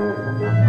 Música